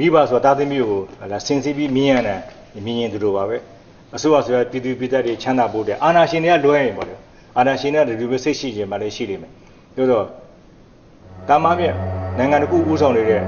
မိဘဆိုတာသားသမီးကိုလာစင်စီပြီးမြင်ရတဲ့မြင်ရင်သူတို့ပါပဲအစိုးရဆိုရပြည်သူပြည်သားတွေချမ်းသာဖို့တဲ့အာဏာရှင်တွေကလွှဲရင်ပေါ့လေအာဏာရှင်တွေကဒီလိုပဲစိတ်ရှိခြင်းမှလည်းရှိနေမယ်ပြောတော့တာမမြနိုင်ငံတစ်ခုဦးဆောင်နေတဲ့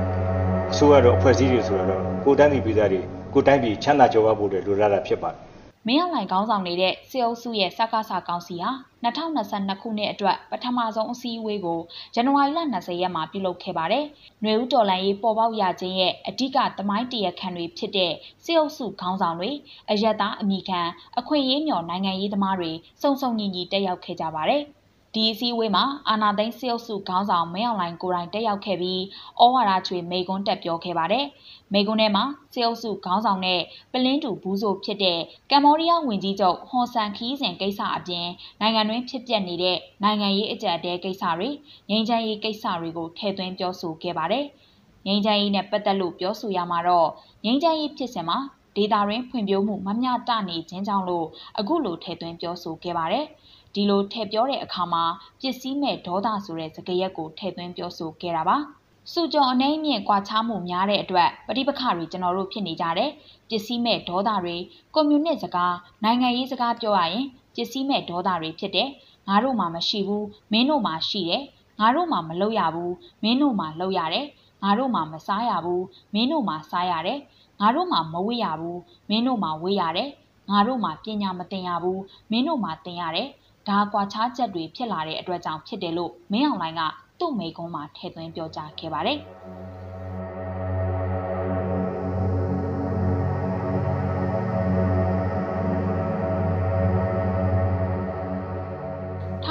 အစိုးရတော့အဖွဲ့အစည်းတွေဆိုတော့ကိုတန်းပြည်ပြည်သားတွေကိုတိုင်းပြည်ချမ်းသာကြွယ်ဝဖို့တဲ့လိုလားတာဖြစ်ပါတယ် မင်းအောင်လှိုင်ခေါင်းဆောင်နေတဲ့စေအုပ်စုရဲ့စကားစာကောင်စီဟာ2022ခုနှစ်အတွက်ပထမဆုံးအစည်းအဝေးကိုဇန်နဝါရီလ20ရက်မှာပြုလုပ်ခဲ့ပါတယ်။ຫນွေဦးတော်လိုင်းရေးပေါ်ပေါက်ရခြင်းရဲ့အဓိကသမိုင်းတရခံတွေဖြစ်တဲ့စေအုပ်စုခေါင်းဆောင်တွေအယက်သားအမိခံအခွင့်အရေးမျှော်နိုင်ငံရေးသမားတွေစုံစုံညီညီတက်ရောက်ခဲ့ကြပါတယ်။ ဒီအစည်းအဝေးမှာ အာနာသိန်းစစ်အုပ်စုခေါင်းဆောင် မင်းအောင်လှိုင်ကိုယ်တိုင် တက်ရောက်ခဲ့ပြီး ဩဝါဒချွေမိကွန်းတက်ပြောခဲ့ပါတယ်။မိကွန်းထဲမှာ စစ်အုပ်စုခေါင်းဆောင်နဲ့ပလင်းတူဘူးဆိုဖြစ်တဲ့ ကမ္ဘောဒီးယားဝန်ကြီးချုပ် ဟွန်ဆန်ခီးစင်ကိစ္စအပြင် နိုင်ငံတွင်းဖြစ်ပျက်နေတဲ့ နိုင်ငံရေးအကြအတဲကိစ္စတွေ ငြိမ်းချမ်းရေးကိစ္စတွေကို ထည့်သွင်းပြောဆိုခဲ့ပါတယ်။ငြိမ်းချမ်းရေးနဲ့ ပတ်သက်လို့ ပြောဆိုရမှာတော့ ငြိမ်းချမ်းရေးဖြစ်စဉ်မှာ ဒေတာရင်းဖွံ့ဖြိုးမှု မမျှတနေခြင်းကြောင့်လို့ အခုလို ထည့်သွင်းပြောဆိုခဲ့ပါတယ်။ ဒီလိုထည့်ပြောတဲ့အခါမှာပစ္စည်းမဲ့ဒေါသဆိုတဲ့စကားရက်ကိုထည့်သွင်းပြောဆိုခဲ့တာပါ။စုကြုံအနေမြင့်ကွာခြားမှုများတဲ့အတွက်ပဋိပက္ခတွေကျွန်တော်တို့ဖြစ်နေကြတယ်။ပစ္စည်းမဲ့ဒေါသတွေကွန်မြူနစ်စကားနိုင်ငံရေးစကားပြောရရင်ပစ္စည်းမဲ့ဒေါသတွေဖြစ်တယ်။ငါတို့မှမရှိဘူးမင်းတို့မှရှိတယ်။ငါတို့မှမလုပ်ရဘူးမင်းတို့မှလုပ်ရတယ်။ငါတို့မှမစားရဘူးမင်းတို့မှစားရတယ်။ငါတို့မှမဝေ့ရဘူးမင်းတို့မှဝေ့ရတယ်။ငါတို့မှပညာမသင်ရဘူးမင်းတို့မှသင်ရတယ်။ ဒါကွာခြားချက်တွေဖြစ်လာတဲ့အတွက်ကြောင့်ဖြစ်တယ်လို့မင်းအောင်လှိုင်ကသူ့မိကုံးမှာထည့်သွင်းပြောကြားခဲ့ပါတယ်။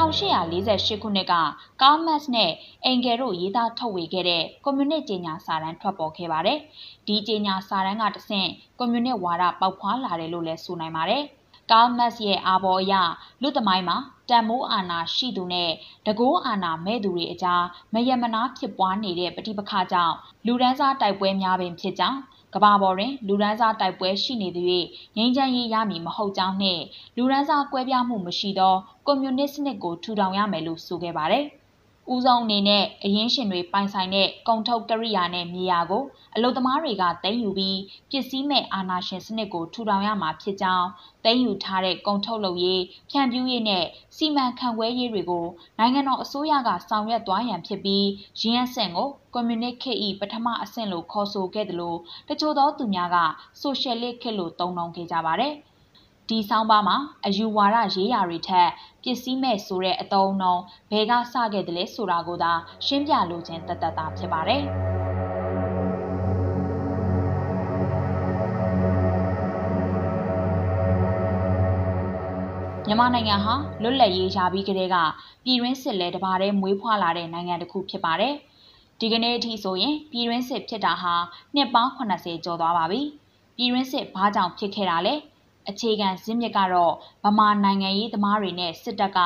1848ခုနှစ်ကကားမတ်နဲ့အင်ဂယ်တို့ရေးသားထုတ်ဝေခဲ့တဲ့ကွန်မြူနစ်ကြေညာစာတမ်းထွက်ပေါ်ခဲ့ပါတယ်။ဒီကြေညာစာတမ်းကတဆင့်ကွန်မြူနစ်ဝါဒပေါက်ဖွာလာတယ်လို့လည်းဆိုနိုင်ပါတယ်။ ကားမတ်ရဲ့အာဘော်အရလူသမိုင်းမှာတန်မိုးအာဏာရှိသူနဲ့တကိုးအာဏာမဲ့သူတွေအကြားမယမနာဖြစ်ပွားနေတဲ့ပဋိပက္ခကြောင့်လူဒန်းစားတိုက်ပွဲများပင်ဖြစ်ကြောင်းကဘာပေါ်တွင်လူဒန်းစားတိုက်ပွဲရှိနေသည်၍ငြိမ်းချမ်းရေးရမည်မဟုတ်ကြောင်းနှင့်လူဒန်းစားကွဲပြားမှုမရှိသောကွန်မြူနစ်စနစ်ကိုထူထောင်ရမယ်လို့ဆိုခဲ့ပါတယ်။ ဦးဆုံးအနေနဲ့အရင်းရှင်တွေပိုင်ဆိုင်တဲ့ကုန်ထုတ်ကရိယာနဲ့မြေယာကိုအလုသမားတွေကသိမ်းယူပြီးပစ္စည်းမဲ့အာဏာရှင်စနစ်ကိုထူထောင်ရမှာဖြစ်ကြောင်းသိမ်းယူထားတဲ့ကုန်ထုတ်လုပ်ရေးဖြန့်ဖြူးရေးနဲ့စီမံခန့်ခွဲရေးတွေကိုနိုင်ငံတော်အစိုးရကဆောင်ရွက်သွားရန်ဖြစ်ပြီးရင်းအဆင့်ကိုကွန်မြူနစ်ခေတ်၏ပထမအဆင့်လို့ခေါ်ဆိုခဲ့တယ်လို့တချို့သောသူများကဆိုရှယ်လစ်ခေတ်လို့သုံးနှုန်းခဲ့ကြပါတယ်။ ဒီဆောင်းပါးမှာအယူဝါဒရေးရာတွေထက်ပစ္စည်းမဲ့ဆိုတဲ့အသုံးအနှုန်းဘယ်ကစခဲ့တယ်လဲဆိုတာကိုသာရှင်းပြလိုခြင်းတသက်တာဖြစ်ပါတယ်။မြန်မာနိုင်ငံဟာလွတ်လပ်ရေးရပြီးကတည်းကပြည်တွင်းစစ်လဲတပါးတည်းမွေးဖွားလာတဲ့နိုင်ငံတစ်ခုဖြစ်ပါတယ်။ဒီကနေ့အထိဆိုရင်ပြည်တွင်းစစ်ဖြစ်တာဟာနှစ်ပေါင်း80ကျော်သွားပါပြီ။ပြည်တွင်းစစ်ဘာကြောင့်ဖြစ်ခဲ့တာလဲ။ အခြေခံဇစ်မြစ်ကတော့ဗမာနိုင်ငံရေးသမားတွေနဲ့စစ်တပ်က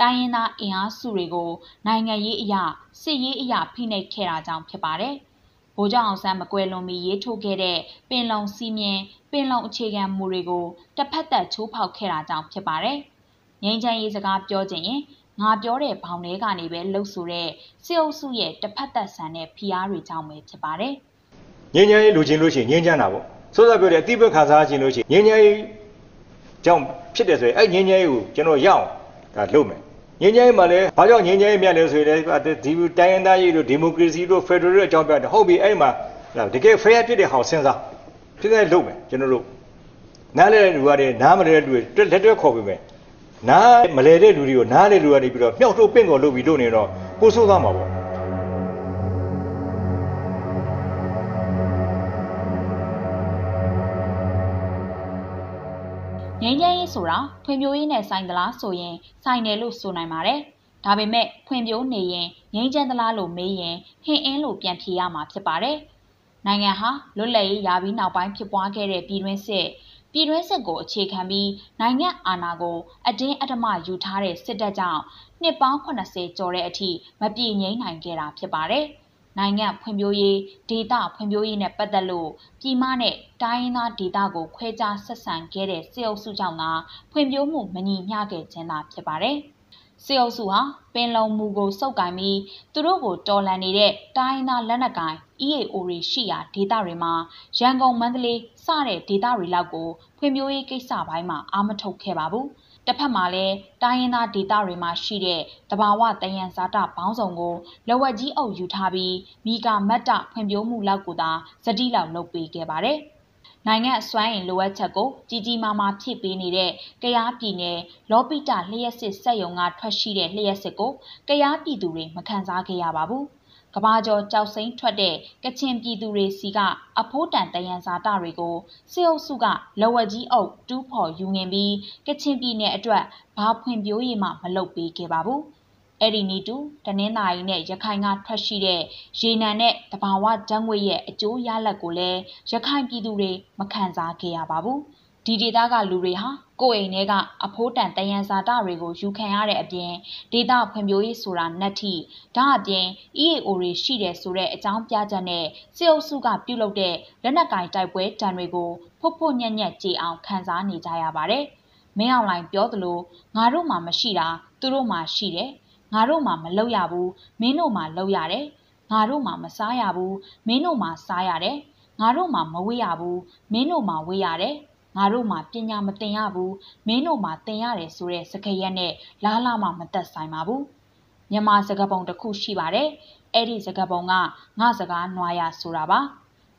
တိုင်းရင်းသားအင်အားစုတွေကို နိုင်ငံရေးအရာစစ်ရေးအရာဖိနှိပ်ခဲ့တာကြောင့်ဖြစ်ပါတယ်။ဗိုလ်ချုပ်အောင်ဆန်းမကွယ်လွန်ပြီးရေးထိုးခဲ့တဲ့ပင်လုံစီမင်းပင်လုံအခြေခံမူတွေကိုတစ်ဖက်သက်ချိုးဖောက်ခဲ့တာကြောင့်ဖြစ်ပါတယ်။ငြိမ်းချမ်းရေးစကားပြောခြင်းရင်ငါပြောတဲ့ဘောင်ထဲကနေပဲလှုပ်ဆိုတဲ့စစ်အုပ်စုရဲ့တစ်ဖက်သက်ဆန်တဲ့ဖိအားတွေကြောင့်ပဲဖြစ်ပါတယ်။ငြိမ်းချမ်းရေးလူချင်းလို့ရှိရင်ငြိမ်းချမ်းတာပေါ့။စောစောပြောတဲ့အတိပ္ပခါစားခြင်းလို့ရှိရင်ငြိမ်းချမ်းရေး ကြောင့်ဖြစ်တယ်ဆိုရင်အဲ့ငြိမ်းချမ်းရေးကိုကျွန်တော်ရအောင်ဒါလုပ်မယ်ငြိမ်းချမ်းရေးမှာလည်းဘာကြောင့်ငြိမ်းချမ်းရေးမြတ်လဲဆိုရင်ဒီတိုင်းရင်းသားရေးတို့ဒီမိုကရေစီတို့ဖက်ဒရယ်တို့အကြောင်းပြတယ်ဟုတ်ပြီအဲ့မှာတကယ် fair ဖြစ်တဲ့ဟောင်စဉ်းစားဖြစ်တဲ့လုပ်မယ်ကျွန်တော်တို့နားလဲတဲ့လူကတည်းနားမလဲတဲ့လူတွေလက်တွဲခေါ်ပေးမယ်နားမလဲတဲ့လူတွေကိုနားတဲ့လူကနေပြီးတော့မြောက်ထုတ်ပင့်ကုန်လုပ်ပြီးလုပ်နေတော့ကိုဆိုးသွားမှာပေါ့ ငြိမ်းချမ်းရေးဆိုတာဖွံ့ဖြိုးရေးနဲ့ဆိုင်သလားဆိုရင်ဆိုင်တယ်လို့ဆိုနိုင်ပါတယ်။ဒါပေမဲ့ဖွံ့ဖြိုးနေရင်ငြိမ်းချမ်းသလားလို့မေးရင်ဟင်းအင်းလို့ပြန်ဖြေရမှာဖြစ်ပါတယ်။နိုင်ငံဟာလွတ်လပ်ရေးရပြီးနောက်ပိုင်းဖြစ်ပွားခဲ့တဲ့ပြည်တွင်းစစ်ပြည်တွင်းစစ်ကိုအခြေခံပြီးနိုင်ငံအာဏာကိုအတင်းအဓမ္မယူထားတဲ့စစ်တပ်ကြောင့်နှစ်ပေါင်း80ကျော်တဲ့အထိမပြေငြိမ်းနိုင်ခဲ့တာဖြစ်ပါတယ်။ နိုင်ငံဖွံ့ဖြိုးရေး ဒေသဖွံ့ဖြိုးရေးနဲ့ ပတ်သက်လို့ ပြည်မနဲ့တိုင်းရင်းသားဒေသကို ခွဲခြားဆက်ဆံခဲ့တဲ့ စစ်အုပ်စုကြောင့်သာ ဖွံ့ဖြိုးမှု မညီမျှခဲ့ခြင်းသာ ဖြစ်ပါတယ်။စစ်အုပ်စုဟာ ပင်လုံမူကိုစုပ်ကိုင်ပြီး သူတို့ကို တော်လှန်နေတဲ့ တိုင်းသား လက်နက်ကိုင် EAO တွေရှိရာ ဒေသတွေမှာ ရန်ကုန် မန္တလေး စတဲ့ ဒေသတွေလောက်ကို ဖွံ့ဖြိုးရေးကိစ္စပိုင်းမှာ အာမထုတ်ခဲ့ပါဘူး။ တစ်ဖက်မှာလည်းတိုင်းရင်းသားဒေသတွေမှာရှိတဲ့တဘာဝတယံဇာတဘောင်းဆောင်ကိုလဝက်ကြီးအုပ်ယူထားပြီးမိကာမတ်တဖွံ့ဖြိုးမှုလောက်ကိုသာစတိလောက်လုပ်ပေးခဲ့ပါတယ်။နိုင်ငံအစွမ်းအင်လိုအပ်ချက်ကိုကြီးကြီးမားမားဖြည့်ပေးနေတဲ့ကရားပြည်နယ်လောပိတလျှက်စစ်စက်ရုံကထွက်ရှိတဲ့လျှက်စစ်ကိုကရားပြည်သူတွေမခံစားခဲ့ရပါဘူး။ ကဘာကျော်ကြောက်စိမ့်ထွက်တဲ့ကချင်ပြည်သူတွေစီကအဖိုးတန်တယံဇာတာတွေကိုစစ်အုပ်စုကလဝက်ကြီးအုပ်တူးဖော်ယူငင်ပြီးကချင်ပြည်နယ်အတွက်ဘာဖွံ့ဖြိုးရေးမှမလုပ်ပေးခဲ့ပါဘူး။အဲ့ဒီနီတူတနင်္သာရီနဲ့ရခိုင်ကထွက်ရှိတဲ့ရေနံနဲ့တဘာဝဓာတ်ငွေ့ရဲ့အကျိုးရလဒ်ကိုလည်းရခိုင်ပြည်သူတွေမခံစားခဲ့ရပါဘူး ဒီဒေသကလူတွေဟာကိုယ်အိမ်ထဲကအဖိုးတန်တယံဇာတတွေကိုယူခံရတဲ့အပြင်ဒေသဖွံ့ဖြိုးရေးဆိုတာနှက်ထိဒါအပြင် EAO တွေရှိတယ်ဆိုတဲ့အကြောင်းပြချက်နဲ့စစ်အုပ်စုကပြုလုပ်တဲ့လက်နက်ကင်တိုက်ပွဲတံတွေကိုဖုတ်ဖို့ညံ့ညက်ကြေအောင်ခံစားနေကြရပါတယ်။မင်းအောင်လှိုင်ပြောသလိုငါတို့မှမရှိတာသူတို့မှရှိတယ်။ငါတို့မှမလုပ်ရဘူးမင်းတို့မှလုပ်ရတယ်ငါတို့မှမစားရဘူးမင်းတို့မှစားရတယ်ငါတို့မှမဝေးရဘူးမင်းတို့မှဝေးရတယ် ငါတို့မှပညာမသင်ရဘူးမင်းတို့မှသင်ရတယ်ဆိုတဲ့စကားရက်နဲ့လားလားမှမသက်ဆိုင်ပါဘူးမြန်မာစကားပုံတစ်ခုရှိပါတယ်အဲ့ဒီစကားပုံကငါစကားနွားရဆိုတာပါ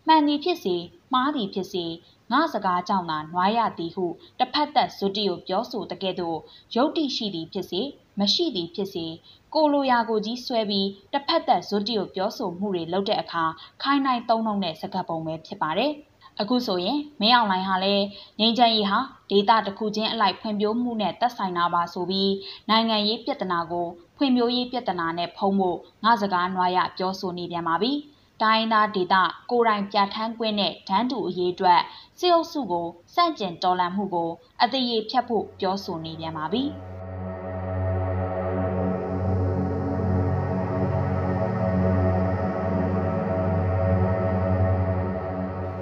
မှန်သည်ဖြစ်စေမှားသည်ဖြစ်စေငါစကားကြောင့်သာနွားရသည်ဟုတစ်ဖက်သက်ဇွတိကိုပြောဆိုတဲ့ကဲ့သို့ယုတ်တိရှိသည်ဖြစ်စေမရှိသည်ဖြစ်စေကိုလိုရာကိုကြီးဆွဲပြီးတစ်ဖက်သက်ဇွတ်တီကိုပြောဆိုမှုတွေလုပ်တဲ့အခါခိုင်းနိုင်သုံးလုံးတဲ့စကားပုံပဲဖြစ်ပါတယ်။ အခုဆိုရင်မင်းအောင်လှိုင်ဟာလည်းငိမ့်ချမ်းရေးဟာဒေတာတစ်ခုချင်းအလိုက်ဖွံ့ဖြိုးမှုနဲ့သက်ဆိုင်တာပါဆိုပြီးနိုင်ငံရေးပြဿနာကိုဖွံ့ဖြိုးရေးပြဿနာနဲ့ဖုံးဖို့ငါစကားနွားရပြောဆိုနေပြန်ပါပြီ။တိုင်းသားဒေတာကိုတိုင်ပြဋ္ဌာန်းခွင့်နဲ့ဒန်းတူအရေးအတွက်စစ်အုပ်စုကိုစန့်ကျင်တော်လှန်မှုကိုအသေးရေဖြတ်ဖို့ပြောဆိုနေပြန်ပါပြီ။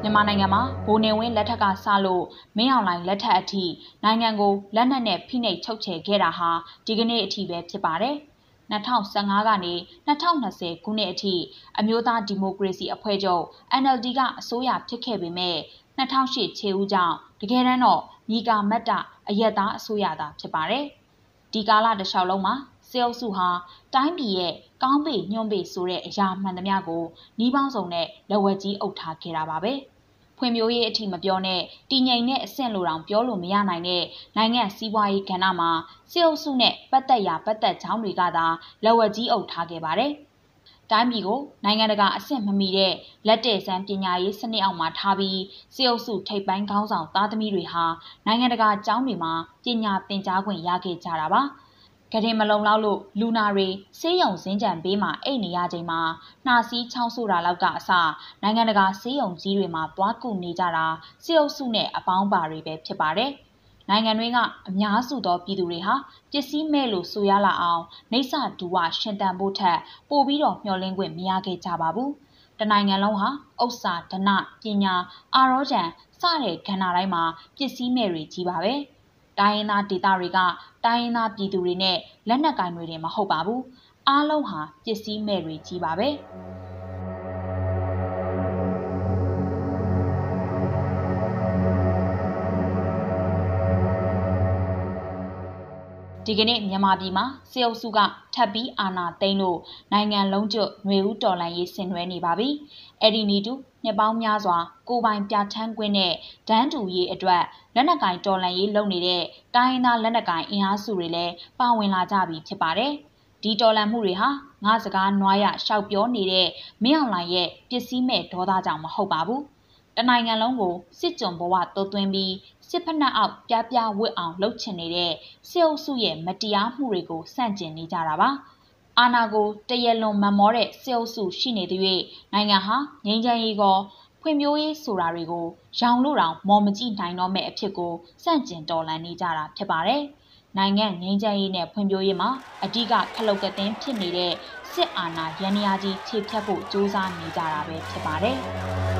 မြန်မာနိုင်ငံမှာဗိုလ်နေဝင်းလက်ထက်ကစလို့မင်းအောင်လှိုင်လက်ထက်အထိနိုင်ငံကိုလက်နက်နဲ့ဖိနှိပ်ချုပ်ချယ်ခဲ့တာဟာဒီကနေ့အထိပဲဖြစ်ပါတယ်။2015ကနေ2020ခုနှစ်အထိအမျိုးသားဒီမိုကရေစီအဖွဲ့ချုပ် NLD ကအစိုးရဖြစ်ခဲ့ပေမဲ့2008ခြေဦးကြောင့်တကယ်တမ်းတော့ညီကာမတ်တအယက်သားအစိုးရသာဖြစ်ပါတယ်။ဒီကာလတစ်လျှောက်လုံးမှာစေအုပ်စုဟာတိုင်းပြည်ရဲ့ကောင်းပေညွန့်ပေဆိုတဲ့အရာမှန်သမျှကိုနှီးပေါင်းစုံနဲ့လက်ဝဲကြီးအုပ်ထားခဲ့တာပါပဲ။ ဖွံ့ဖြိုးရေးအထိမပြောနဲ့တည်ငြိမ်တဲ့အဆင့်လိုတောင်ပြောလို့မရနိုင်တဲ့နိုင်ငံစီးပွားရေးကဏ္ဍမှာစစ်အုပ်စုနဲ့ပတ်သက်ရာပတ်သက်ကြောင်းတွေကသာလက်ဝက်ကြီးအုပ်ထားခဲ့ပါတယ်။တိုင်းပြည်ကိုနိုင်ငံတကာအဆင့်မမီတဲ့လက်တဲ့စံပညာရေးစနစ်အောက်မှာထားပြီးစစ်အုပ်စုထိပ်ပိုင်းခေါင်းဆောင်သားသမီးတွေဟာနိုင်ငံတကာအကြောင်းတွေမှာပညာသင်ကြားခွင့်ရခဲ့ကြတာပါ။ ကတင်မလုံလောက်လို့လူနာတွေဆေးရုံစင်းကြံဘေးမှာအိတ်နေရချိန်မှာနှာစီးချောင်းဆိုတာလောက်ကအစနိုင်ငံတကာဆေးရုံကြီးတွေမှာသွားကူနေကြတာစစ်အုပ်စုနဲ့အပေါင်းပါတွေပဲဖြစ်ပါတယ်။နိုင်ငံတွေကအများစုသောပြည်သူတွေဟာပစ္စည်းမဲ့လို့ဆိုရလာအောင်နေဆဒူဝရှင်တန်ဖို့ထက်ပိုပြီးတော့မျှော်လင့်ခွင့်မရခဲ့ကြပါဘူး။တနိုင်ငံလုံးဟာဥစ္စာဒနပညာအာရောဂျန်စတဲ့ကဏ္ဍတိုင်းမှာပစ္စည်းမဲ့တွေကြီးပါပဲ။ တိုင်းရင်းသားဒေသတွေက တိုင်းရင်းသားပြည်သူတွေနဲ့ လက်နက်ကင်တွေတွေမဟုတ်ပါဘူး အားလုံးဟာ ပစ္စည်းမဲ့တွေကြီးပါပဲ ဒီကနေ့ မြန်မာပြည်မှာစေအုပ်စုက ထပ်ပြီးအာဏာသိမ်းလို့ နိုင်ငံလုံးကျွတ်ຫນွေဦးတော်လှန်ရေး ဆင်နွှဲနေပါပြီ။အဲ့ဒီနီတူ နှစ်ပေါင်းများစွာ ကိုပိုင်ပြဋ္ဌာန်းခွင့်နဲ့ဒန်းတူရေးအတွက် လက်နက်ကင်တော်လှန်ရေးလုပ်နေတဲ့ တိုင်းရင်းသားလက်နက်ကင် အင်အားစုတွေလည်း ပါဝင်လာကြပြီဖြစ်ပါတယ်။ဒီတော်လှန်မှုတွေဟာ ငါစကားနွားရရှောက်ပြောနေတဲ့ မင်းအောင်လှိုင်ရဲ့ ပစ္စည်းမဲ့ဒေါသကြောင့် မဟုတ်ပါဘူး။တနိုင်ငံလုံးကို စစ်ကြုံဘဝတိုးသွင်းပြီး စစ်ဖက်နှက်အောက် ပြပြဝစ်အောင်လှုပ်ချင်နေတဲ့ စစ်အုပ်စုရဲ့ မတရားမှုတွေကိုစန့်ကျင်နေကြတာပါ။ အာနာကိုတရလွန်မမောတဲ့စစ်အုပ်စုရှိနေသည့်နိုင်ငံဟာငြိမ်းချမ်းရေးကောဖွံ့ဖြိုးရေးဆိုတာတွေကိုရောင်လို့တောင်မော်မကြည့်နိုင်တော့မဲ့အဖြစ်ကိုစန့်ကျင်တော်လှန်နေကြတာဖြစ်ပါတယ်။နိုင်ငံငြိမ်းချမ်းရေးနဲ့ဖွံ့ဖြိုးရေးမှာအဓိကခလုတ်ကတင်းဖြစ်နေတဲ့စစ်အာဏာရန်ရာကြီးခြေဖြတ်ဖို့ကြိုးစားနေကြတာပဲဖြစ်ပါတယ်။